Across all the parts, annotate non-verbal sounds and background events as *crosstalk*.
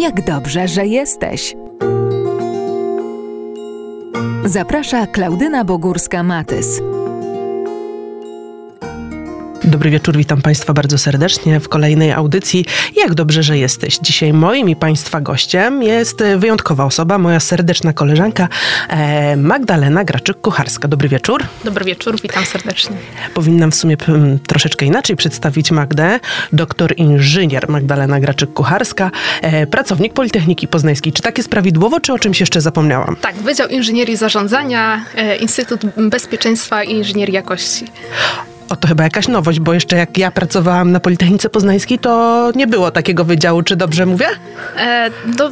Jak dobrze, że jesteś. Zaprasza Klaudyna Bogórska-Matys. Dobry wieczór, witam Państwa bardzo serdecznie w kolejnej audycji. Jak dobrze, że jesteś. Dzisiaj moim i Państwa gościem jest wyjątkowa osoba, moja serdeczna koleżanka e, Magdalena Graczyk-Kucharska. Dobry wieczór. Dobry wieczór, witam serdecznie. Powinnam w sumie troszeczkę inaczej przedstawić Magdę. Doktor inżynier Magdalena Graczyk-Kucharska, e, pracownik Politechniki Poznańskiej. Czy tak jest prawidłowo, czy o czymś jeszcze zapomniałam? Tak, Wydział Inżynierii Zarządzania, e, Instytut Bezpieczeństwa i Inżynierii Jakości. O, to chyba jakaś nowość, bo jeszcze jak ja pracowałam na Politechnice Poznańskiej, to nie było takiego wydziału, czy dobrze mówię? E, do,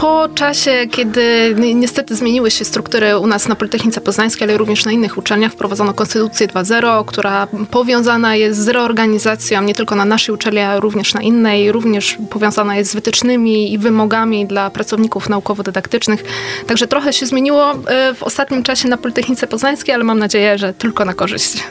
po czasie, kiedy niestety zmieniły się struktury u nas na Politechnice Poznańskiej, ale również na innych uczelniach, wprowadzono Konstytucję 2.0, która powiązana jest z reorganizacją nie tylko na naszej uczelni, ale również na innej, również powiązana jest z wytycznymi i wymogami dla pracowników naukowo-dydaktycznych. Także trochę się zmieniło e, w ostatnim czasie na Politechnice Poznańskiej, ale mam nadzieję, że tylko na korzyść.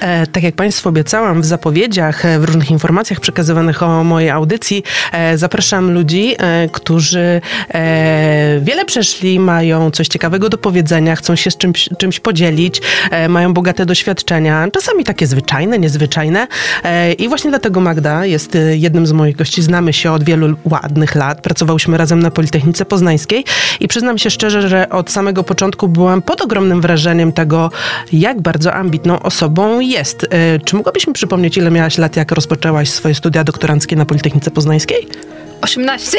E, tak jak Państwu obiecałam w zapowiedziach, e, w różnych informacjach przekazywanych o mojej audycji, e, zapraszam ludzi, e, którzy e, wiele przeszli, mają coś ciekawego do powiedzenia, chcą się z czymś, czymś podzielić, e, mają bogate doświadczenia, czasami takie zwyczajne, niezwyczajne. E, I właśnie dlatego Magda jest e, jednym z moich gości. Znamy się od wielu ładnych lat. Pracowałyśmy razem na Politechnice Poznańskiej i przyznam się szczerze, że od samego początku byłam pod ogromnym wrażeniem tego, jak bardzo ambitną osobą jest. E, czy mogłabyś mi przypomnieć, ile miałaś lat, jak rozpoczęłaś swoje studia doktoranckie na Politechnice Poznańskiej? 18.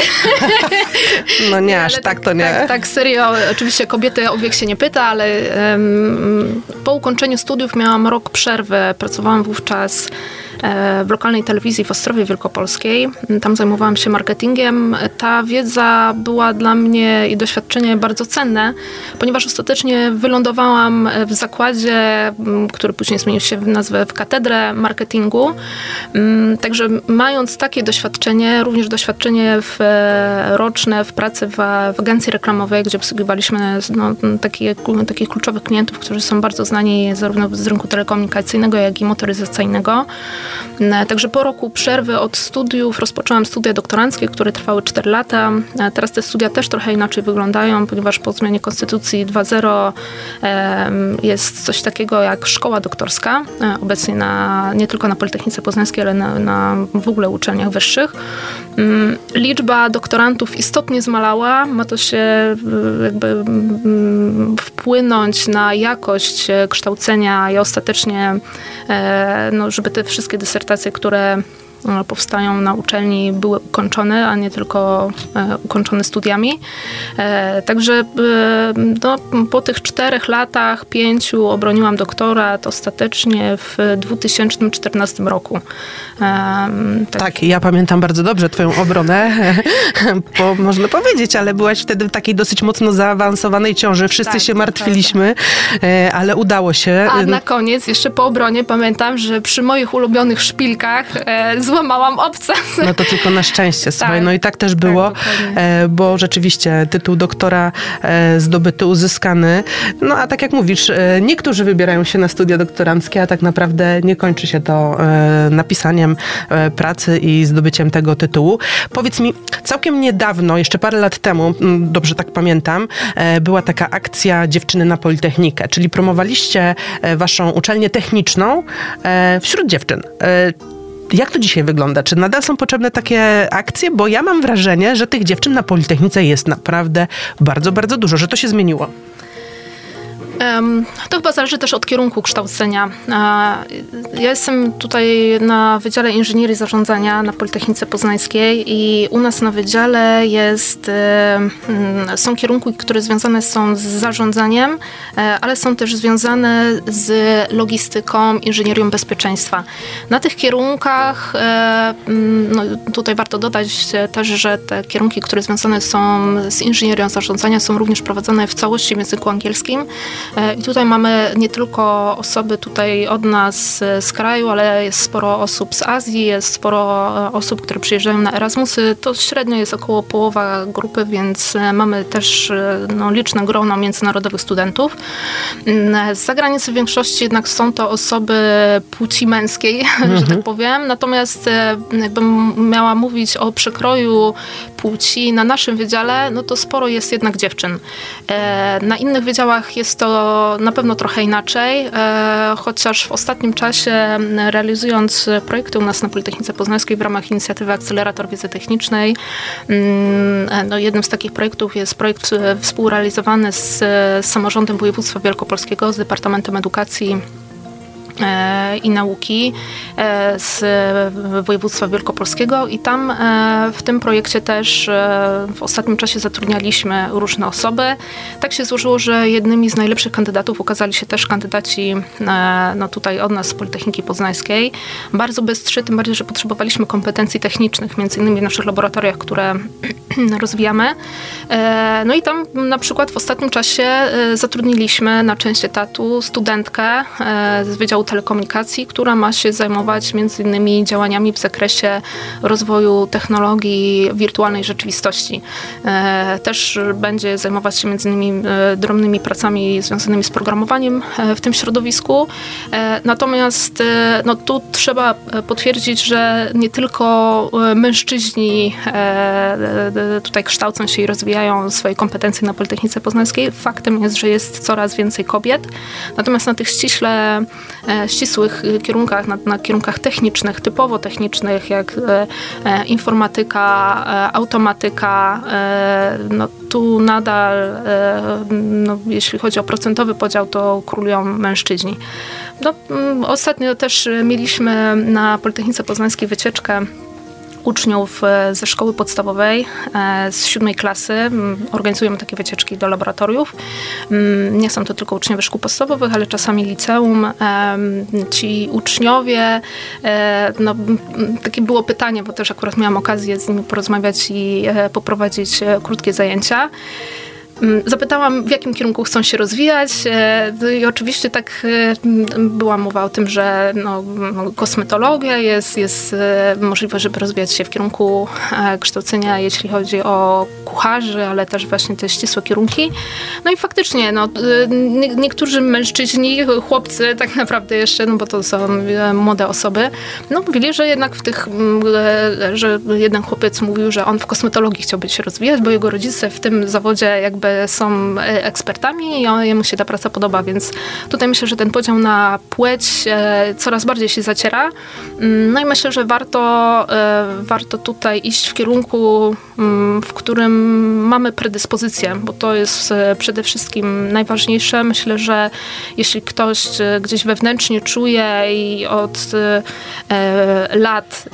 No nie, *laughs* aż tak, tak, to nie. Tak, tak, serio. Oczywiście kobiety o wiek się nie pyta, ale um, po ukończeniu studiów miałam rok przerwy. Pracowałam wówczas w lokalnej telewizji w Ostrowie Wielkopolskiej. Tam zajmowałam się marketingiem. Ta wiedza była dla mnie i doświadczenie bardzo cenne, ponieważ ostatecznie wylądowałam w zakładzie, który później zmienił się w nazwę w katedrę marketingu. Także mając takie doświadczenie, również doświadczenie w, e, roczne w pracy w, w agencji reklamowej, gdzie obsługiwaliśmy no, takie, takich kluczowych klientów, którzy są bardzo znani zarówno z rynku telekomunikacyjnego, jak i motoryzacyjnego. E, także po roku przerwy od studiów rozpoczęłam studia doktoranckie, które trwały 4 lata. E, teraz te studia też trochę inaczej wyglądają, ponieważ po zmianie Konstytucji 2.0 jest coś takiego jak szkoła doktorska, e, obecnie na, nie tylko na Politechnice Poznańskiej, ale na, na w ogóle uczelniach wyższych. Mm, liczba doktorantów istotnie zmalała. Ma to się jakby mm, wpłynąć na jakość kształcenia i ostatecznie, no, żeby te wszystkie dysertacje, które powstają na uczelni, były ukończone, a nie tylko e, ukończone studiami. E, także no, po tych czterech latach, pięciu obroniłam doktorat ostatecznie w 2014 roku. Tak. tak, ja pamiętam bardzo dobrze twoją obronę, *laughs* bo można powiedzieć, ale byłaś wtedy w takiej dosyć mocno zaawansowanej ciąży. Wszyscy tak, się martwiliśmy, ale udało się. A na koniec, jeszcze po obronie, pamiętam, że przy moich ulubionych szpilkach złamałam obca. No to tylko na szczęście, słuchaj. Tak, no i tak też tak, było, tak, bo rzeczywiście tytuł doktora e, zdobyty, uzyskany. No a tak jak mówisz, e, niektórzy wybierają się na studia doktoranckie, a tak naprawdę nie kończy się to napisaniem pracy i zdobyciem tego tytułu. Powiedz mi, całkiem niedawno, jeszcze parę lat temu, dobrze tak pamiętam, była taka akcja Dziewczyny na Politechnikę, czyli promowaliście waszą uczelnię techniczną wśród dziewczyn. Jak to dzisiaj wygląda? Czy nadal są potrzebne takie akcje? Bo ja mam wrażenie, że tych dziewczyn na Politechnice jest naprawdę bardzo, bardzo dużo, że to się zmieniło. To chyba zależy też od kierunku kształcenia. Ja jestem tutaj na Wydziale Inżynierii Zarządzania na Politechnice Poznańskiej i u nas na wydziale jest, są kierunki, które związane są z zarządzaniem, e, ale są też związane z logistyką, inżynierią bezpieczeństwa. Na tych kierunkach, e, no tutaj warto dodać też, że te kierunki, które związane są z inżynierią zarządzania są również prowadzone w całości w języku angielskim. I tutaj mamy nie tylko osoby tutaj od nas z kraju, ale jest sporo osób z Azji, jest sporo osób, które przyjeżdżają na Erasmusy. To średnio jest około połowa grupy, więc mamy też no, liczne grono międzynarodowych studentów. Mm, z zagranicy w większości jednak są to osoby płci męskiej, mhm. *laughs* że tak powiem. Natomiast jakbym miała mówić o przekroju płci na naszym wydziale, no to sporo jest jednak dziewczyn. E, na innych wydziałach jest to na pewno trochę inaczej, e, chociaż w ostatnim czasie realizując projekty u nas na Politechnice Poznańskiej w ramach inicjatywy Akcelerator Wiedzy Technicznej, mm, e, no jednym z takich projektów jest projekt współrealizowany z samorządem województwa wielkopolskiego, z Departamentem Edukacji E, i Nauki. e, z województwa wielkopolskiego i tam e, w tym projekcie też w ostatnim czasie zatrudnialiśmy różne osoby. Tak się złożyło, że jednymi z najlepszych kandydatów okazali się też kandydaci no tutaj od nas z Politechniki Poznańskiej. Bardzo bystrzy, tym bardziej, że potrzebowaliśmy kompetencji technicznych, między innymi w naszych laboratoriach, które *clears throat* rozwijamy. No i tam na przykład w ostatnim czasie zatrudniliśmy na część etatu studentkę z Wydziału Telekomunikacji, która ma się zajmować między innymi działaniami w zakresie rozwoju technologii wirtualnej rzeczywistości. E, też będzie zajmować się między innymi e, drobnymi pracami związanymi z programowaniem e, w tym środowisku. Natomiast no, tu trzeba potwierdzić, że nie tylko mężczyźni tutaj kształcą się i rozwijają swoje kompetencje na Politechnice Poznańskiej. Faktem jest, że jest coraz więcej kobiet. Natomiast na tych ściśle ścisłych kierunkach, na, na kierunkach technicznych, typowo technicznych, jak e, e, informatyka, e, automatyka, no tu nadal, no, jeśli chodzi o procentowy podział, to królują mężczyźni. No, mm, ostatnio też mieliśmy na Politechnice Poznańskiej wycieczkę uczniów e, ze szkoły podstawowej e, z siódmej klasy. Organizujemy takie wycieczki do laboratoriów. Nie są to tylko uczniowie szkół podstawowych, ale czasami liceum. Ci uczniowie, e, no, takie było pytanie, bo też akurat miałam okazję z nimi porozmawiać i poprowadzić krótkie zajęcia. Mm, zapytałam, w jakim kierunku chcą się rozwijać e, i oczywiście tak e, była mowa o tym, że no, kosmetologia jest, jest e, możliwe, żeby rozwijać się w kierunku kształcenia, jeśli chodzi o kucharzy, ale też właśnie te ścisłe kierunki. No i faktycznie, no, niektórzy mężczyźni, chłopcy tak naprawdę jeszcze, no bo to są młode osoby, no mówili, że jednak w tych, że jeden chłopiec mówił, że on w kosmetologii chciałby się rozwijać, bo jego rodzice w tym zawodzie jakby są e, ekspertami i jemu się ta praca podoba, więc tutaj myślę, że ten podział na płeć e, coraz bardziej się zaciera. Mm, no i myślę, że warto, e, warto tutaj iść w kierunku, w którym mamy predyspozycję, bo to jest przede wszystkim najważniejsze. Myślę, że jeśli ktoś gdzieś wewnętrznie czuje i od lat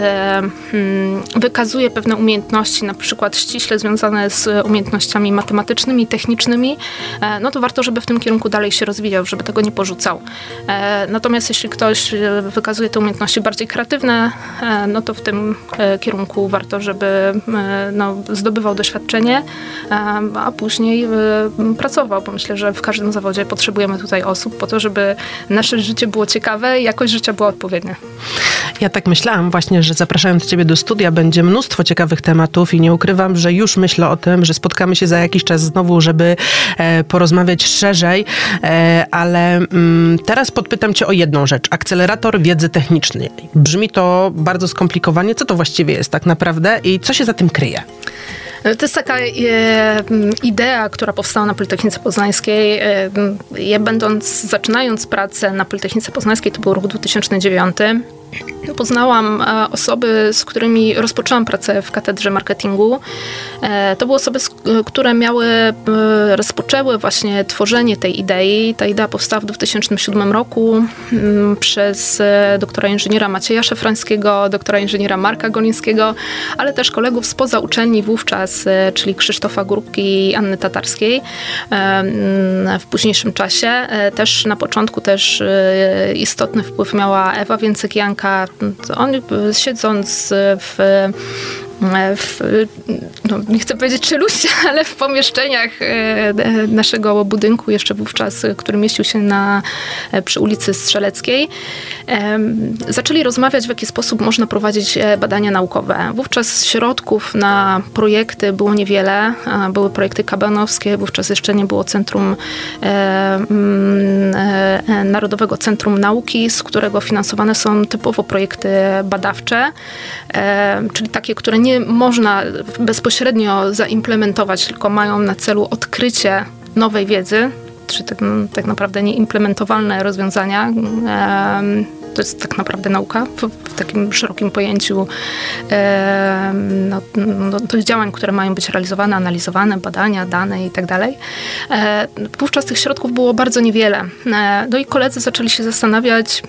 mm, wykazuje pewne umiejętności, na przykład ściśle związane z umiejętnościami matematycznymi, technicznymi, e, no to warto, żeby w tym kierunku dalej się rozwijał, żeby tego nie porzucał. E, natomiast jeśli ktoś e, wykazuje te umiejętności bardziej kreatywne, no to w tym kierunku warto, żeby no, zdobywał doświadczenie, a później pracował, bo myślę, że w każdym zawodzie potrzebujemy tutaj osób po to, żeby nasze życie było ciekawe i jakość życia była odpowiednia. Ja tak myślałam właśnie, że zapraszając Ciebie do studia będzie mnóstwo ciekawych tematów i nie ukrywam, że już myślę o tym, że spotkamy się za jakiś czas znowu żeby e, porozmawiać szerzej, e, ale mm, teraz podpytam Cię o jedną rzecz. Akcelerator wiedzy technicznej. Brzmi to bardzo skomplikowanie. Co to właściwie jest tak naprawdę i co się za tym kryje? To jest taka e, idea, która powstała na Politechnice Poznańskiej. E, ja będąc, zaczynając pracę na Politechnice Poznańskiej, to był rok 2009, Poznałam e, osoby, z którymi rozpoczęłam pracę w katedrze marketingu. E, to były osoby, które miały, e, rozpoczęły właśnie tworzenie tej idei. Ta idea powstała w 2007 roku mm, przez doktora inżyniera Macieja Szefrańskiego, doktora inżyniera Marka Golińskiego, ale też kolegów spoza uczelni wówczas, czyli Krzysztofa Grupki i Anny Tatarskiej mm, w późniejszym czasie. Też na początku też istotny wpływ miała Ewa Więcek-Janka, oni siedząc w w, no, nie chcę powiedzieć czeluście, *laughs* ale w pomieszczeniach naszego budynku jeszcze wówczas, który mieścił się na, przy ulicy Strzeleckiej, zaczęli rozmawiać, w jaki sposób można prowadzić badania naukowe. Wówczas środków na projekty było niewiele. Były projekty kabanowskie, wówczas jeszcze nie było Centrum Narodowego Centrum Nauki, z którego finansowane są typowo projekty badawcze, czyli takie, które nie można bezpośrednio zaimplementować, tylko mają na celu odkrycie nowej wiedzy, czy tak, tak naprawdę nieimplementowalne rozwiązania. To jest tak naprawdę nauka w, w takim szerokim pojęciu no, no, tych działań, które mają być realizowane, analizowane, badania, dane i tak dalej. E, wówczas tych środków było bardzo niewiele. E, no i koledzy zaczęli się zastanawiać,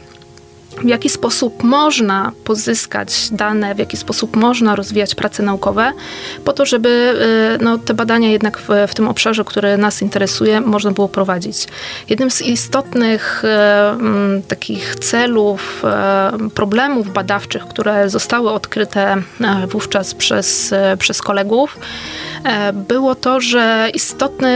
w jaki sposób można pozyskać dane, w jaki sposób można rozwijać prace naukowe, po to, żeby y, no, te badania jednak w, w tym obszarze, który nas interesuje, można było prowadzić. Jednym z istotnych e, takich celów, e, problemów badawczych, które zostały odkryte wówczas przez, przez kolegów, było to, że istotne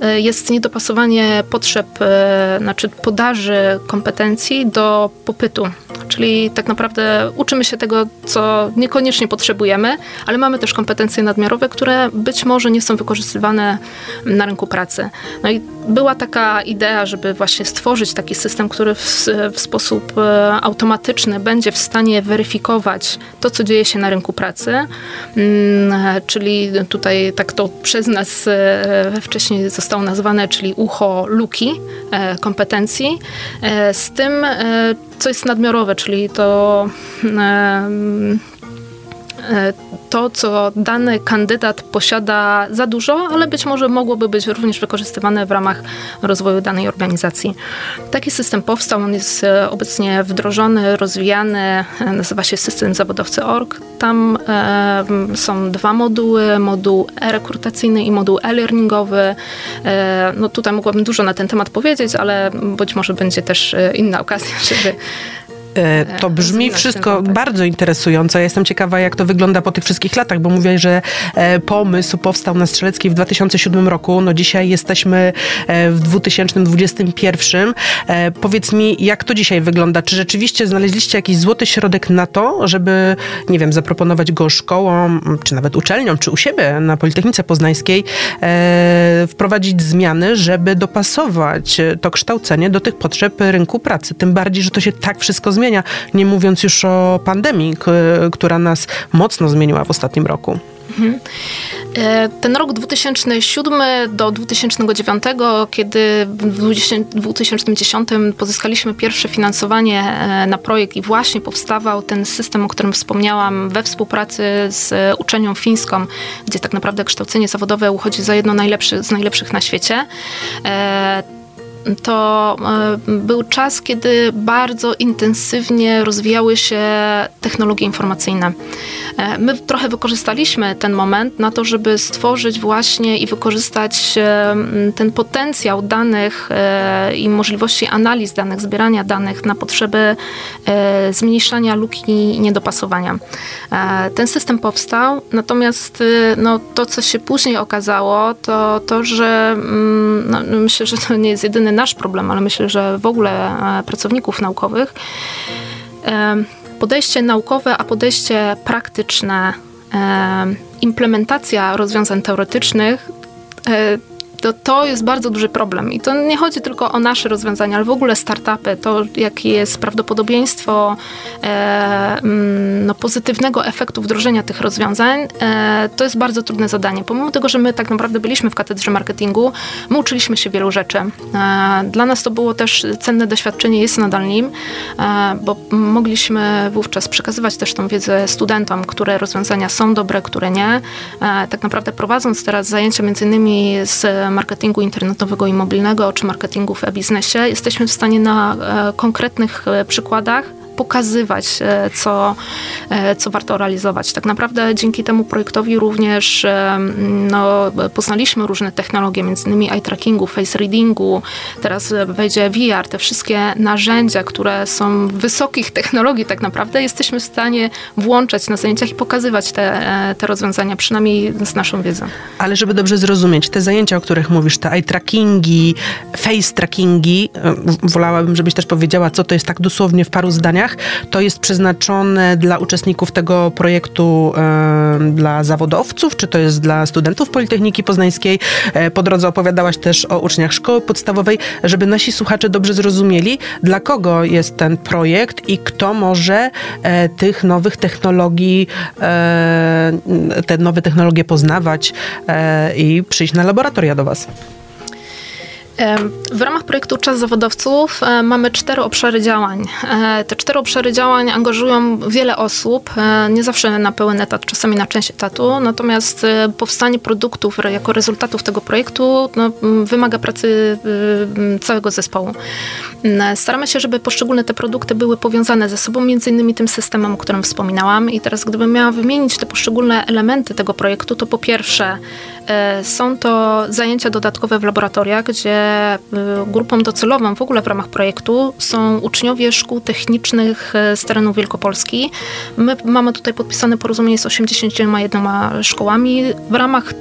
e, jest niedopasowanie potrzeb, e, znaczy podaży kompetencji do popytu. Czyli tak naprawdę uczymy się tego, co niekoniecznie potrzebujemy, ale mamy też kompetencje nadmiarowe, które być może nie są wykorzystywane na rynku pracy. No i była taka idea, żeby właśnie stworzyć taki system, który w, w sposób automatyczny będzie w stanie weryfikować to, co dzieje się na rynku pracy. Mm, czyli tutaj tak to przez nas e, wcześniej zostało nazwane, czyli ucho luki e, kompetencji, e, z tym, co jest nadmiarowe, czyli to E, to, co dany kandydat posiada za dużo, ale być może mogłoby być również wykorzystywane w ramach rozwoju danej organizacji. Taki system powstał, on jest e, obecnie wdrożony, rozwijany, e, nazywa się system zawodowcy.org. Tam e, są dwa moduły, moduł e-rekrutacyjny i moduł e-learningowy. E, no tutaj mogłabym dużo na ten temat powiedzieć, ale być może będzie też inna okazja, *laughs* żeby E, to brzmi wszystko bardzo interesująco. Ja jestem ciekawa, jak to wygląda po tych wszystkich latach, bo mówię, że e, pomysł powstał na Strzeleckiej w 2007 roku. No dzisiaj jesteśmy e, w 2021. Powiedz mi, jak to dzisiaj wygląda? Czy rzeczywiście znaleźliście jakiś złoty środek na to, żeby, nie wiem, zaproponować go szkołom, czy nawet uczelniom, czy u siebie na Politechnice Poznańskiej, wprowadzić zmiany, żeby dopasować to kształcenie do tych potrzeb rynku pracy? Tym bardziej, że to się tak wszystko zmienia nie mówiąc już o pandemii, która nas mocno zmieniła w ostatnim roku. Mhm. E, ten rok 2007 do 2009, kiedy w 2010 pozyskaliśmy pierwsze finansowanie e, na projekt i właśnie powstawał ten system, o którym wspomniałam, we współpracy z uczelnią fińską, gdzie tak naprawdę kształcenie zawodowe uchodzi za jedno z najlepszych na świecie e, to e, był czas, kiedy bardzo intensywnie rozwijały się technologie informacyjne. E, my trochę wykorzystaliśmy ten moment na to, żeby stworzyć właśnie i wykorzystać e, ten potencjał danych i możliwości analiz danych, zbierania danych na potrzeby zmniejszania luki i niedopasowania. Ten system powstał, natomiast no, to, co się później okazało, to to, że mm, no, myślę, że to nie jest jedyny nasz problem, ale myślę, że w ogóle e, pracowników naukowych, e, podejście naukowe, a podejście praktyczne, e, implementacja rozwiązań teoretycznych to, to jest bardzo duży problem. I to nie chodzi tylko o nasze rozwiązania, ale w ogóle startupy, to jakie jest prawdopodobieństwo e, mm, no, pozytywnego efektu wdrożenia tych rozwiązań, e, to jest bardzo trudne zadanie. Pomimo tego, że my tak naprawdę byliśmy w katedrze marketingu, my uczyliśmy się wielu rzeczy. E, dla nas to było też cenne doświadczenie, jest nadal nim, e, bo mogliśmy wówczas przekazywać też tą wiedzę studentom, które rozwiązania są dobre, które nie. E, tak naprawdę prowadząc teraz zajęcia między innymi z marketingu internetowego i mobilnego, czy marketingu w e-biznesie, jesteśmy w stanie na e, konkretnych e, przykładach pokazywać, co, co warto realizować. Tak naprawdę dzięki temu projektowi również no, poznaliśmy różne technologie, między innymi eye trackingu, face readingu, teraz wejdzie VR, te wszystkie narzędzia, które są wysokich technologii tak naprawdę, jesteśmy w stanie włączać na zajęciach i pokazywać te, te rozwiązania, przynajmniej z naszą wiedzą. Ale żeby dobrze zrozumieć, te zajęcia, o których mówisz, te eye trackingi, face trackingi, e, wolałabym, żebyś też powiedziała, co to jest tak dosłownie w paru zdaniach, to jest przeznaczone dla uczestników tego projektu e, dla zawodowców, czy to jest dla studentów Politechniki Poznańskiej? E, po drodze opowiadałaś też o uczniach szkoły podstawowej, żeby nasi słuchacze dobrze zrozumieli, dla kogo jest ten projekt i kto może e, tych nowych technologii, e, te nowe technologie poznawać e, i przyjść na laboratoria do Was. W ramach projektu Czas Zawodowców e, mamy cztery obszary działań. E, te cztery obszary działań angażują wiele osób, e, nie zawsze na pełen etat, czasami na część etatu, natomiast powstanie produktów jako rezultatów tego projektu no, wymaga pracy całego zespołu. Staramy się, żeby poszczególne te produkty były powiązane ze sobą, między innymi tym systemem, o którym wspominałam. I teraz, gdybym miała wymienić te poszczególne elementy tego projektu, to po pierwsze są to zajęcia dodatkowe w laboratoriach, gdzie Y, grupą docelową w ogóle w ramach projektu są uczniowie szkół technicznych y, z terenu Wielkopolski. My mamy tutaj podpisane porozumienie z 81 szkołami. W ramach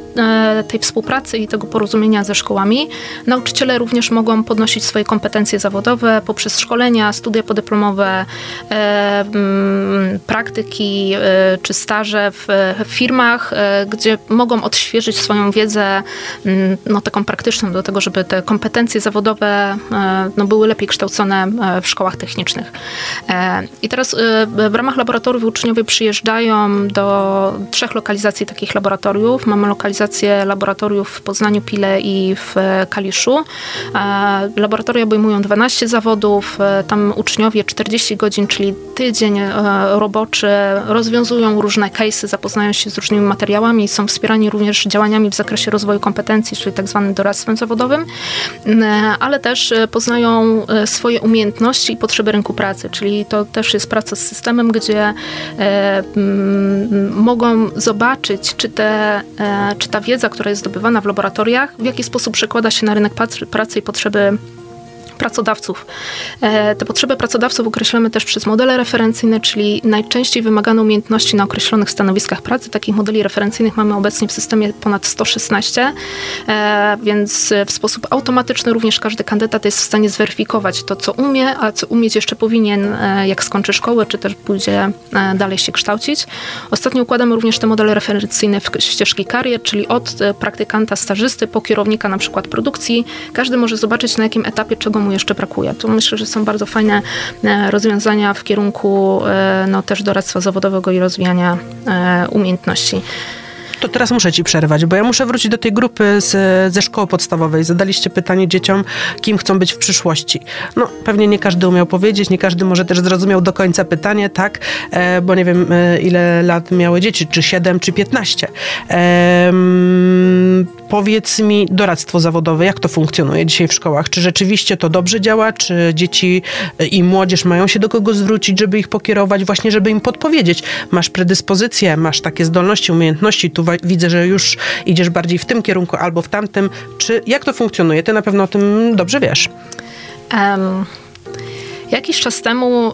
tej współpracy i tego porozumienia ze szkołami nauczyciele również mogą podnosić swoje kompetencje zawodowe poprzez szkolenia, studia podyplomowe, mm, praktyki czy staże w firmach, gdzie mogą odświeżyć swoją wiedzę, mm, no taką praktyczną do tego, żeby te kompetencje zawodowe e, no, były lepiej kształcone e, w szkołach technicznych. E, I teraz w ramach laboratoriów uczniowie przyjeżdżają do trzech lokalizacji takich laboratoriów. Mamy lokalizację laboratoriów w Poznaniu, Pile i w Kaliszu. Laboratoria obejmują 12 zawodów. Tam uczniowie 40 godzin, czyli tydzień roboczy, rozwiązują różne case'y, zapoznają się z różnymi materiałami, są wspierani również działaniami w zakresie rozwoju kompetencji, czyli tak zwanym doradztwem zawodowym. E, ale też e, poznają e, swoje umiejętności i potrzeby rynku pracy, czyli to też jest praca z systemem, gdzie mogą zobaczyć, czy, te, czy ta wiedza, która jest zdobywana w laboratoriach, w jaki sposób przekłada się na rynek pracy i potrzeby pracodawców. E, te potrzeby pracodawców określamy też przez modele referencyjne, czyli najczęściej wymagane umiejętności na określonych stanowiskach pracy. Takich modeli referencyjnych mamy obecnie w systemie ponad 116, e, więc w sposób automatyczny również każdy kandydat jest w stanie zweryfikować to, co umie, a co umieć jeszcze powinien, e, jak skończy szkołę, czy też pójdzie dalej się kształcić. Ostatnio układamy również te modele referencyjne w ścieżki karier, czyli od praktykanta, stażysty po kierownika na przykład produkcji. Każdy może zobaczyć, na jakim etapie czego mu jeszcze brakuje. Tu myślę, że są bardzo fajne e, rozwiązania w kierunku e, no, też doradztwa zawodowego i rozwijania e, umiejętności. To teraz muszę ci przerwać, bo ja muszę wrócić do tej grupy z, ze szkoły podstawowej. Zadaliście pytanie dzieciom, kim chcą być w przyszłości. No, pewnie nie każdy umiał powiedzieć, nie każdy może też zrozumiał do końca pytanie, tak, e, bo nie wiem, ile lat miały dzieci, czy 7, czy 15. E, powiedz mi, doradztwo zawodowe, jak to funkcjonuje dzisiaj w szkołach? Czy rzeczywiście to dobrze działa? Czy dzieci i młodzież mają się do kogo zwrócić, żeby ich pokierować, właśnie żeby im podpowiedzieć? Masz predyspozycje, masz takie zdolności, umiejętności, tu widzę, że już idziesz bardziej w tym kierunku albo w tamtym. Czy jak to funkcjonuje? Ty na pewno o tym dobrze wiesz. Um, jakiś czas temu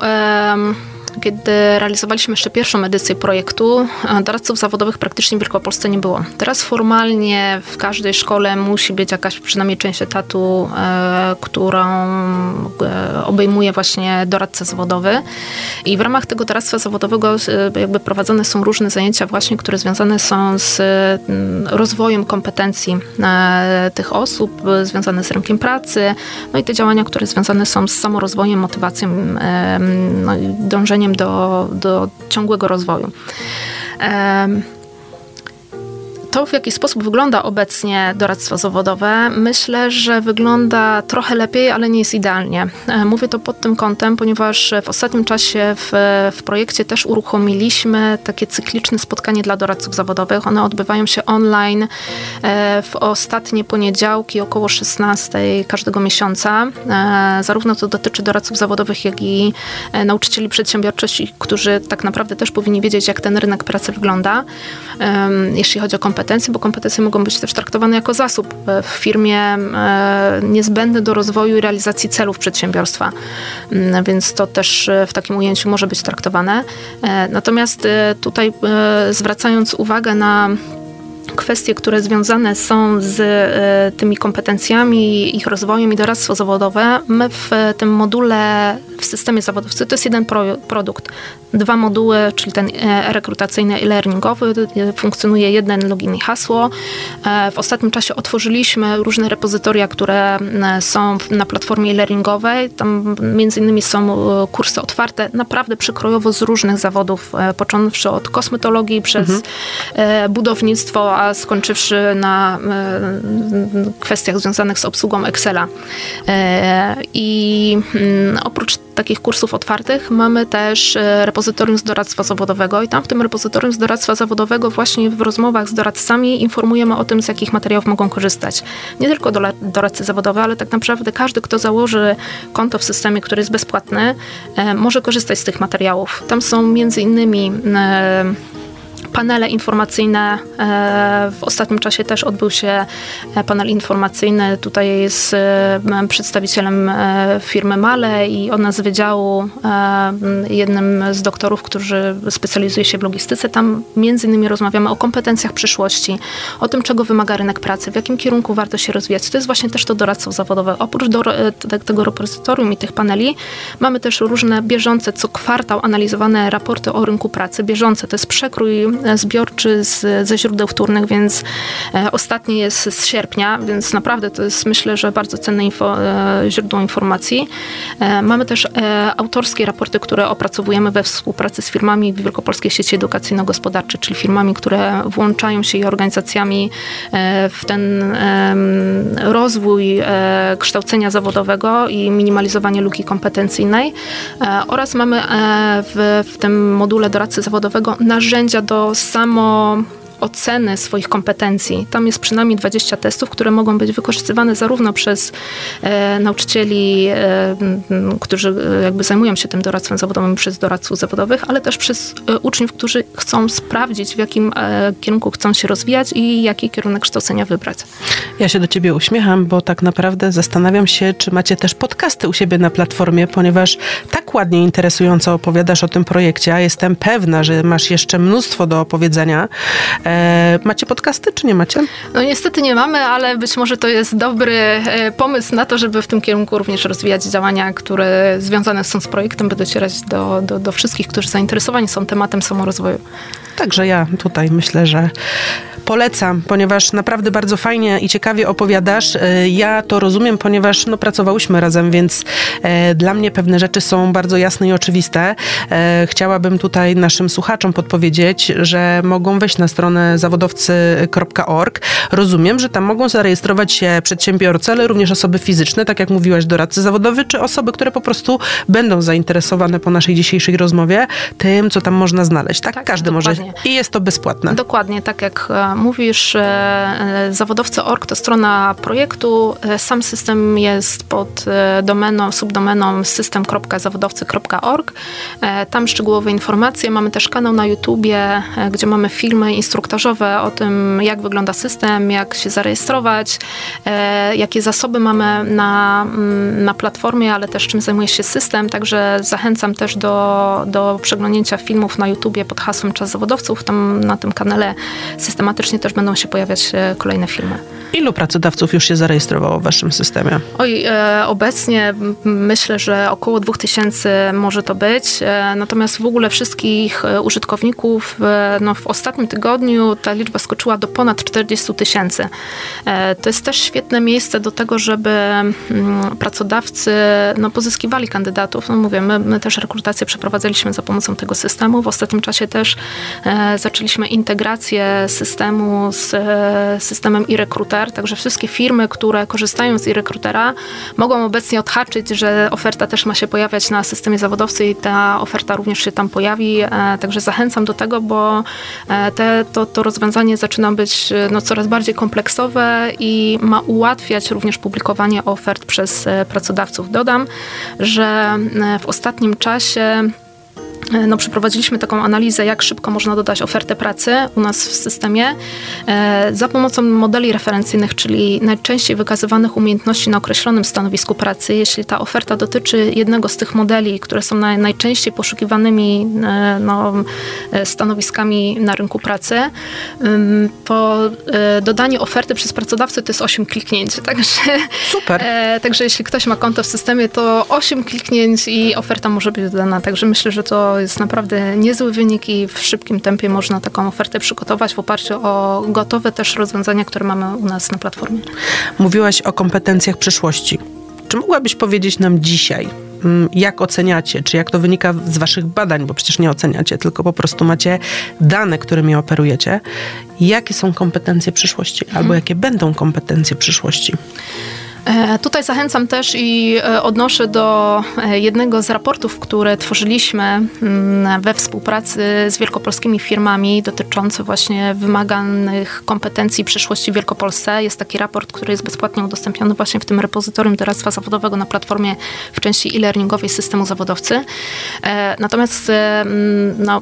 um kiedy realizowaliśmy jeszcze pierwszą edycję projektu, doradców zawodowych praktycznie w Wielkopolsce nie było. Teraz formalnie w każdej szkole musi być jakaś przynajmniej część etatu, e, którą e, obejmuje właśnie doradca zawodowy. I w ramach tego doradztwa zawodowego e, jakby prowadzone są różne zajęcia właśnie, które związane są z mm, rozwojem kompetencji tych osób, związane z rynkiem pracy, no i te działania, które związane są z samorozwojem, motywacją, no dążeniem do, do ciągłego rozwoju. To to, w jaki sposób wygląda obecnie doradztwo zawodowe, myślę, że wygląda trochę lepiej, ale nie jest idealnie. E, mówię to pod tym kątem, ponieważ w ostatnim czasie w, w projekcie też uruchomiliśmy takie cykliczne spotkanie dla doradców zawodowych. One odbywają się online e, w ostatnie poniedziałki około 16 każdego miesiąca. E, zarówno to dotyczy doradców zawodowych, jak i nauczycieli przedsiębiorczości, którzy tak naprawdę też powinni wiedzieć, jak ten rynek pracy wygląda, jeśli chodzi o kompetencje, bo kompetencje mogą być też traktowane jako zasób w firmie e, niezbędny do rozwoju i realizacji celów przedsiębiorstwa. Mm, więc to też e, w takim ujęciu może być traktowane. E, natomiast tutaj zwracając uwagę na kwestie, które związane są z tymi kompetencjami, ich rozwojem i doradztwo zawodowe, my w tym module w systemie zawodowcy to jest jeden pro, produkt. Dwa moduły, czyli ten e, rekrutacyjny i learningowy, e, funkcjonuje jeden login i hasło. W ostatnim czasie otworzyliśmy różne repozytoria, które są na platformie learningowej. Tam między innymi są kursy otwarte, naprawdę przekrojowo z różnych zawodów, począwszy od kosmetologii przez mhm. budownictwo, a skończywszy na e, kwestiach związanych z obsługą Excela. E, I mm, oprócz takich kursów otwartych mamy też e, repozytorium z doradztwa zawodowego i tam w tym repozytorium z doradztwa zawodowego właśnie w rozmowach z doradcami informujemy o tym, z jakich materiałów mogą korzystać. Nie tylko doradcy zawodowe, ale tak naprawdę każdy, kto założy konto w systemie, który jest bezpłatny, może korzystać z tych materiałów. Tam są między innymi panele informacyjne. E, w ostatnim czasie też odbył się e, panel informacyjny. Tutaj jest e, przedstawicielem firmy Male i ona z wydziału, jednym z doktorów, którzy specjalizuje się w logistyce. Tam między innymi rozmawiamy o kompetencjach przyszłości, o tym, czego wymaga rynek pracy, w jakim kierunku warto się rozwijać. To jest właśnie też to doradztwo zawodowe. Oprócz do, tego repozytorium i tych paneli mamy też różne bieżące, co kwartał analizowane raporty o rynku pracy. Bieżące to jest przekrój zbiorczy z, ze źródeł wtórnych, więc e, ostatni jest z sierpnia, więc naprawdę to jest myślę, że bardzo cenne info, e, źródło informacji. E, mamy też autorskie raporty, które opracowujemy we współpracy z firmami Wielkopolskiej Sieci Edukacyjno-Gospodarczej, czyli firmami, które włączają się i organizacjami w ten rozwój kształcenia zawodowego i minimalizowanie luki kompetencyjnej. Oraz mamy w, w tym module doradcy zawodowego narzędzia do samo oceny swoich kompetencji. Tam jest przynajmniej 20 testów, które mogą być wykorzystywane zarówno przez e, nauczycieli, e, którzy e, jakby zajmują się tym doradztwem zawodowym, przez doradców zawodowych, ale też przez e, uczniów, którzy chcą sprawdzić, w jakim e, kierunku chcą się rozwijać i jaki kierunek kształcenia wybrać. Ja się do ciebie uśmiecham, bo tak naprawdę zastanawiam się, czy macie też podcasty u siebie na platformie, ponieważ tak ładnie interesująco opowiadasz o tym projekcie, a jestem pewna, że masz jeszcze mnóstwo do opowiedzenia. E, macie podcasty, czy nie macie? No niestety nie mamy, ale być może to jest dobry e, pomysł na to, żeby w tym kierunku również rozwijać działania, które związane są z projektem, by docierać do, do, do wszystkich, którzy zainteresowani są tematem samorozwoju. Także ja tutaj myślę, że polecam, ponieważ naprawdę bardzo fajnie i ciekawie opowiadasz. E, ja to rozumiem, ponieważ no, pracowałyśmy razem, więc e, dla mnie pewne rzeczy są bardzo jasne i oczywiste. E, chciałabym tutaj naszym słuchaczom podpowiedzieć, że mogą wejść na stronę zawodowcy.org. Rozumiem, że tam mogą zarejestrować się przedsiębiorcy, ale również osoby fizyczne, tak jak mówiłaś, doradcy zawodowy, czy osoby, które po prostu będą zainteresowane po naszej dzisiejszej rozmowie tym, co tam można znaleźć. Tak, tak każdy dokładnie. może. I jest to bezpłatne. Dokładnie, tak jak e, mówisz, e, e, zawodowcy.org to strona projektu. Sam system jest pod domeną, subdomeną system.zawodowcy.org. Tam szczegółowe informacje. Mamy też kanał na YouTubie, gdzie mamy filmy instruktażowe o tym, jak wygląda system, jak się zarejestrować, jakie zasoby mamy na, mm, na platformie, ale też czym zajmuje się system. Także zachęcam też do, do przeglądnięcia filmów na YouTubie pod hasłem Czas Zawodowców. Tam na tym kanale systematycznie też będą się pojawiać e, kolejne filmy. Ilu pracodawców już się zarejestrowało w waszym systemie? Oj, e, obecnie myślę, że około 2000 może to być. E, natomiast w ogóle wszystkich e, użytkowników e, no, w ostatnim tygodniu ta liczba skoczyła do ponad 40 tysięcy. E, to jest też świetne miejsce do tego, żeby m, pracodawcy no, pozyskiwali kandydatów. No mówię, my, my też rekrutację przeprowadzaliśmy za pomocą tego systemu. W ostatnim czasie też zaczęliśmy integrację systemu z systemem e-recruiter, także wszystkie firmy, które korzystają z e-recruitera mogą obecnie odhaczyć, że oferta też ma się pojawiać na systemie zawodowcy i ta oferta również się tam pojawi, także zachęcam do tego, bo te, to, to rozwiązanie zaczyna być no, coraz bardziej kompleksowe i ma ułatwiać również publikowanie ofert przez pracodawców. Dodam, że w ostatnim czasie E, no, przeprowadziliśmy taką analizę, jak szybko można dodać ofertę pracy u nas w systemie e, za pomocą modeli referencyjnych, czyli najczęściej wykazywanych umiejętności na określonym stanowisku pracy. Jeśli ta oferta dotyczy jednego z tych modeli, które są naj, najczęściej poszukiwanymi e, no, stanowiskami na rynku pracy, to dodanie oferty przez pracodawcę to jest 8 kliknięć. *laughs* Także, Super. Także jeśli ktoś ma konto w systemie, to 8 kliknięć i oferta może być dodana. Także myślę, że to jest naprawdę niezły wynik i w szybkim tempie można taką ofertę przygotować w oparciu o gotowe też rozwiązania, które mamy u nas na platformie. Mówiłaś o kompetencjach przyszłości. Czy mogłabyś powiedzieć nam dzisiaj, mm, jak oceniacie, czy jak to wynika z waszych badań, bo przecież nie oceniacie, tylko po prostu macie dane, którymi operujecie, jakie są kompetencje przyszłości, albo mhm. jakie będą kompetencje przyszłości? E, tutaj zachęcam też i e, odnoszę do e, jednego z raportów, które tworzyliśmy mm, we współpracy z wielkopolskimi firmami dotyczący właśnie wymaganych kompetencji przyszłości w Wielkopolsce. Jest taki raport, który jest bezpłatnie udostępniony właśnie w tym repozytorium doradztwa zawodowego na platformie w części e-learningowej systemu zawodowcy. Natomiast no,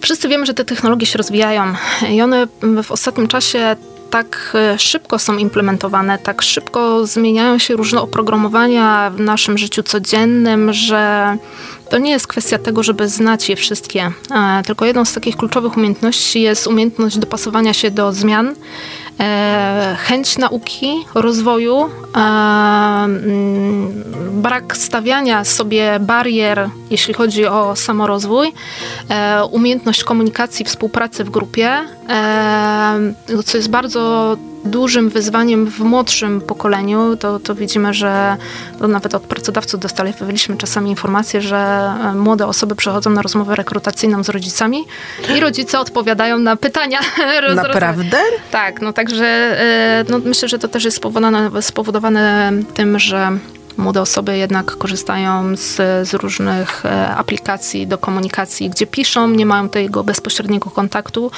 Wszyscy wiemy, że te technologie się rozwijają i one w ostatnim czasie tak e, szybko są implementowane, tak szybko zmieniają się różne oprogramowania w naszym życiu codziennym, że to nie jest kwestia tego, żeby znać je wszystkie. E, tylko jedną z takich kluczowych umiejętności jest umiejętność dopasowania się do zmian chęć nauki, rozwoju, e, mm, brak stawiania sobie barier, jeśli chodzi o samorozwój, e, umiejętność komunikacji, współpracy w grupie, co jest bardzo dużym wyzwaniem w młodszym pokoleniu, to, to widzimy, że to nawet od pracodawców dostaliśmy czasami informacje, że młode osoby przychodzą na rozmowę rekrutacyjną z rodzicami i rodzice odpowiadają na pytania. *laughs* Naprawdę? Tak, no także e, no, myślę, że to też jest spowodowane, spowodowane tym, że Młode osoby jednak korzystają z, z, różnych e, aplikacji do komunikacji, gdzie piszą, nie mają tego bezpośredniego kontaktu.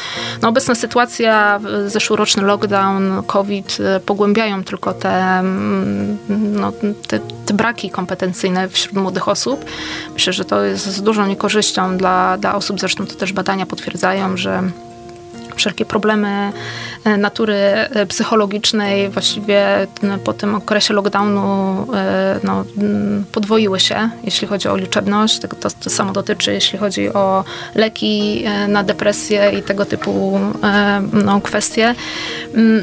No, obecna sytuacja, zeszłoroczny lockdown, COVID e, pogłębiają tylko te, mm, no, te, te braki kompetencyjne wśród młodych osób. Myślę, że to jest z dużą niekorzyścią dla, dla osób, zresztą to też badania potwierdzają, że wszelkie problemy e, natury e, psychologicznej właściwie po tym okresie lockdownu e, no, podwoiły się, jeśli chodzi o liczebność. To, to, samo dotyczy, jeśli chodzi o leki na depresję i tego typu no, kwestie.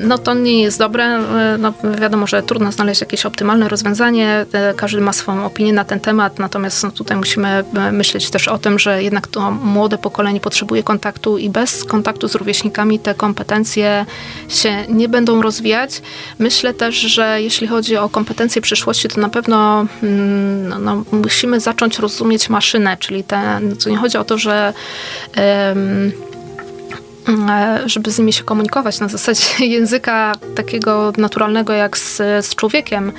No to nie jest dobre. No, wiadomo, że trudno znaleźć jakieś optymalne rozwiązanie. Każdy ma swoją opinię na ten temat, natomiast no, tutaj musimy myśleć też o tym, że jednak to młode pokolenie potrzebuje kontaktu i bez kontaktu z rówieśnikami te kompetencje się nie będą rozwijać. Myślę też, że jeśli chodzi o kompetencje przyszłości, to na pewno mm, no, no, musimy zacząć rozumieć maszynę, czyli te, to nie chodzi o to, że żeby z nimi się komunikować na zasadzie *laughs* języka takiego naturalnego jak z, z człowiekiem,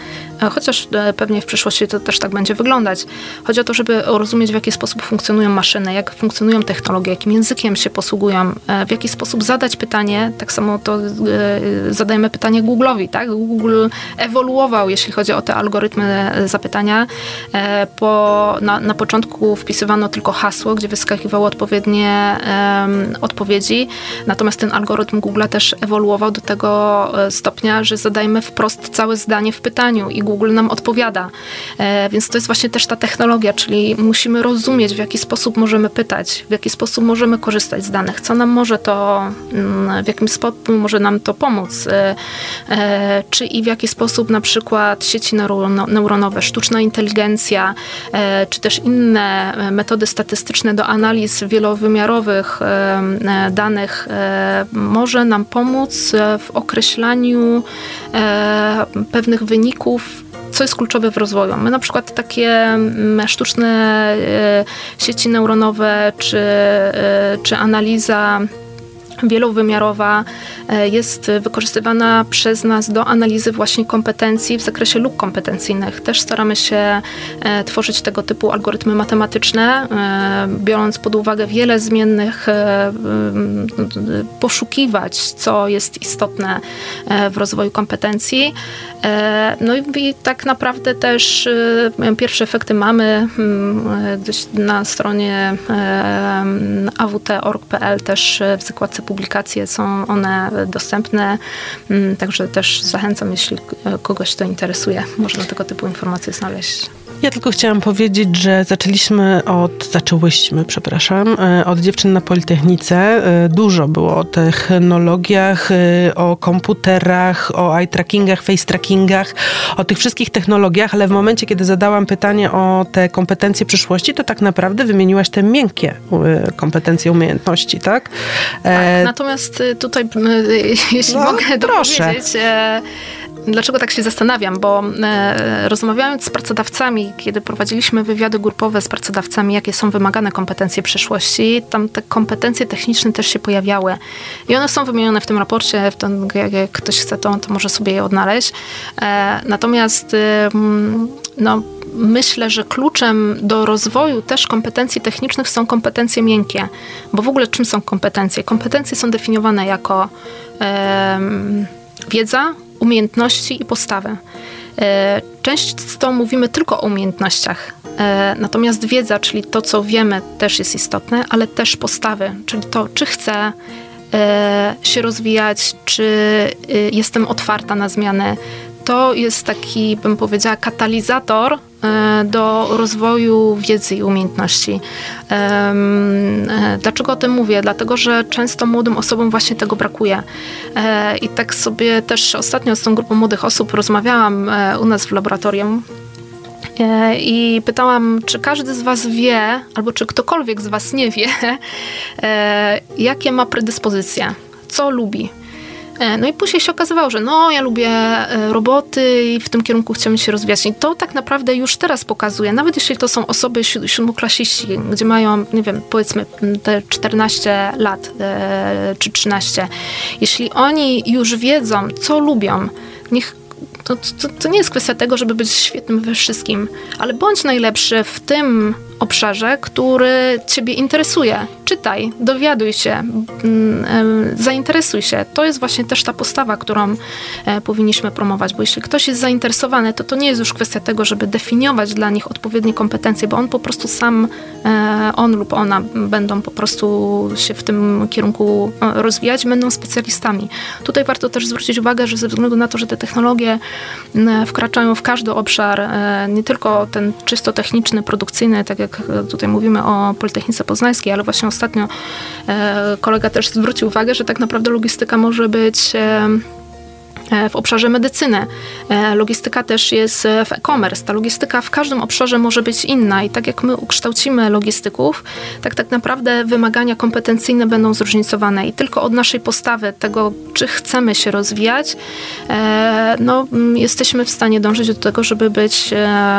E, chociaż e, pewnie w przyszłości to też tak będzie wyglądać. Chodzi o to, żeby rozumieć, w jaki sposób funkcjonują maszyny, jak funkcjonują technologie, jakim językiem się posługują, e, w jaki sposób zadać pytanie. Tak samo to zadajemy pytanie Google'owi, tak? Google ewoluował, jeśli chodzi o te algorytmy zapytania. Po, na, na początku wpisywano tylko hasło, gdzie wyskakiwały odpowiednie um, odpowiedzi, natomiast ten algorytm Google też ewoluował do tego stopnia, że zadajemy wprost całe zdanie w pytaniu i Google nam odpowiada. E, więc to jest właśnie też ta technologia, czyli musimy rozumieć, w jaki sposób możemy pytać, w jaki sposób możemy korzystać z danych, co nam może to, mm, w jakim sposób może nam to pomóc, e, e, czy i w jaki sposób na przykład sieci neuronowe, sztuczna inteligencja, czy też inne metody statystyczne do analiz wielowymiarowych danych może nam pomóc w określaniu pewnych wyników co jest kluczowe w rozwoju. My na przykład takie mm, sztuczne e, sieci neuronowe czy, e, czy analiza wielowymiarowa e, jest wykorzystywana przez nas do analizy właśnie kompetencji w zakresie luk kompetencyjnych. Też staramy się e, tworzyć tego typu algorytmy matematyczne, e, biorąc pod uwagę wiele zmiennych, poszukiwać, co jest istotne w rozwoju kompetencji. No i tak naprawdę też pierwsze efekty mamy na stronie awt.org.pl też w zakładce publikacje są one dostępne, mm, także też zachęcam, jeśli kogoś to interesuje, można tego typu informacje znaleźć. Ja tylko chciałam powiedzieć, że zaczęliśmy od, zaczęłyśmy, przepraszam, e, od dziewczyn na Politechnice. E, dużo było o technologiach, e, o komputerach, o eye trackingach, face trackingach, o tych wszystkich technologiach, ale w momencie, kiedy zadałam pytanie o te kompetencje przyszłości, to tak naprawdę wymieniłaś te miękkie kompetencje, umiejętności, tak? Tak, natomiast tutaj, jeśli no, mogę proszę. Dlaczego tak się zastanawiam? Bo e, rozmawiając z pracodawcami, kiedy prowadziliśmy wywiady grupowe z pracodawcami, jakie są wymagane kompetencje przyszłości, tam te kompetencje techniczne też się pojawiały. I one są wymienione w tym raporcie, w ten, jak, jak, ktoś chce, to, to może sobie je odnaleźć. E, natomiast e, no, myślę, że kluczem do rozwoju też kompetencji technicznych są kompetencje miękkie. Bo w ogóle czym są kompetencje? Kompetencje są definiowane jako wiedza, umiejętności i postawę. E, często mówimy tylko o umiejętnościach, e, natomiast wiedza, czyli to, co wiemy, też jest istotne, ale też postawy, czyli to, czy chcę e, się rozwijać, czy jestem otwarta na zmiany. To jest taki, bym powiedziała, katalizator do rozwoju wiedzy i umiejętności. E, dlaczego o tym mówię? Dlatego, że często młodym osobom właśnie tego brakuje. E, I tak sobie też ostatnio z tą grupą młodych osób rozmawiałam u nas w laboratorium i pytałam, czy każdy z Was wie, albo czy ktokolwiek z Was nie wie, *laughs* jakie ma predyspozycje, co lubi. E, no i później się okazywało, że no, ja lubię e, roboty i w tym kierunku chcemy się rozwijać. I to tak naprawdę już teraz pokazuje, nawet jeśli to są osoby siódmoklasiści, gdzie mają, nie wiem, powiedzmy te 14 lat e, czy 13. Jeśli oni już wiedzą, co lubią, niech to, to, to, nie jest kwestia tego, żeby być świetnym we wszystkim, ale bądź najlepszy w tym obszarze, który Ciebie interesuje. Czytaj, dowiaduj się, mm, zainteresuj się. To jest właśnie też ta postawa, którą e, powinniśmy promować, bo jeśli ktoś jest zainteresowany, to to nie jest już kwestia tego, żeby definiować dla nich odpowiednie kompetencje, bo on po prostu sam, e, on lub ona będą po prostu się w tym kierunku e, rozwijać, będą specjalistami. Tutaj warto też zwrócić uwagę, że ze względu na to, że te technologie wkraczają w każdy obszar, nie tylko ten czysto techniczny, produkcyjny, tak jak jak tutaj mówimy o Politechnice Poznańskiej, ale właśnie ostatnio e, kolega też zwrócił uwagę, że tak naprawdę logistyka może być e, E, w obszarze medycyny. E, logistyka też jest w e-commerce. Ta logistyka w każdym obszarze może być inna i tak jak my ukształcimy logistyków, tak tak naprawdę wymagania kompetencyjne będą zróżnicowane i tylko od naszej postawy, tego czy chcemy się rozwijać, e, no, jesteśmy w stanie dążyć do tego, żeby być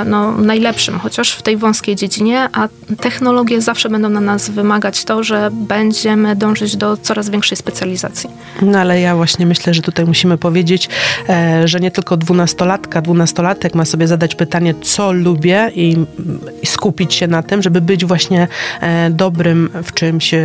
no, najlepszym, chociaż w tej wąskiej dziedzinie, a technologie zawsze będą na nas wymagać to, że będziemy dążyć do coraz większej specjalizacji. No ale ja właśnie myślę, że tutaj musimy powiedzieć, E, że nie tylko dwunastolatka, dwunastolatek ma sobie zadać pytanie, co lubię i, i skupić się na tym, żeby być właśnie e, dobrym w czymś e,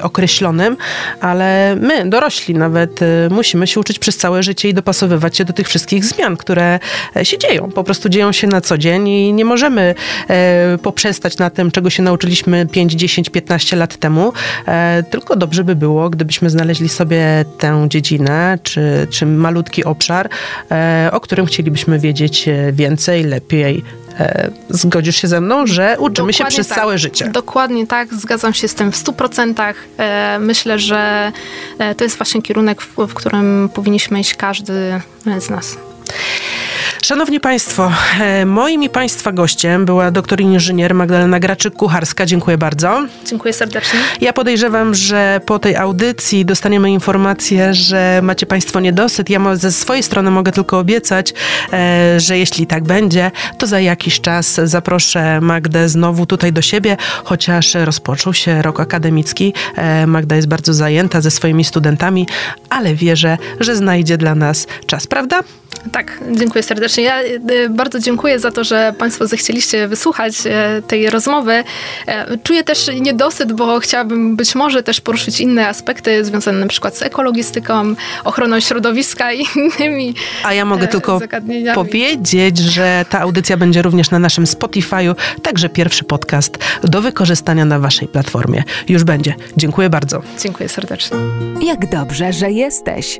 określonym, ale my, dorośli nawet, musimy się uczyć przez całe życie i dopasowywać się do tych wszystkich zmian, które się dzieją. Po prostu dzieją się na co dzień i nie możemy poprzestać na tym, czego się nauczyliśmy 5, 10, 15 lat temu, tylko dobrze by było, gdybyśmy znaleźli sobie tę dziedzinę, czy, czy malutki obszar, e, o którym chcielibyśmy wiedzieć e, więcej, lepiej. E, zgodzisz się ze mną, że uczymy Dokładnie się przez tak. całe życie. Dokładnie tak, zgadzam się z tym w 100%. Myślę, że to jest właśnie kierunek, w, w którym powinniśmy iść każdy z nas. Szanowni Państwo, e, moim i Państwa gościem była doktor inżynier Magdalena Graczyk-Kucharska. Dziękuję bardzo. Dziękuję serdecznie. Ja podejrzewam, że po tej audycji dostaniemy informację, że macie Państwo niedosyt. Ja ze swojej strony mogę tylko obiecać, e, że jeśli tak będzie, to za jakiś czas zaproszę Magdę znowu tutaj do siebie, chociaż rozpoczął się rok akademicki. E, Magda jest bardzo zajęta ze swoimi studentami, ale wierzę, że znajdzie dla nas czas, prawda? Tak, dziękuję serdecznie. Ja e, bardzo dziękuję za to, że Państwo zechcieliście wysłuchać e, tej rozmowy. E, czuję też niedosyt, bo chciałabym być może też poruszyć inne aspekty związane na przykład z ekologistyką, ochroną środowiska i *laughs* innymi. A ja mogę tylko powiedzieć, że ta audycja będzie również na naszym Spotify'u, także pierwszy podcast do wykorzystania na Waszej platformie. Już będzie. Dziękuję bardzo. Dziękuję serdecznie. Jak dobrze, że jesteś.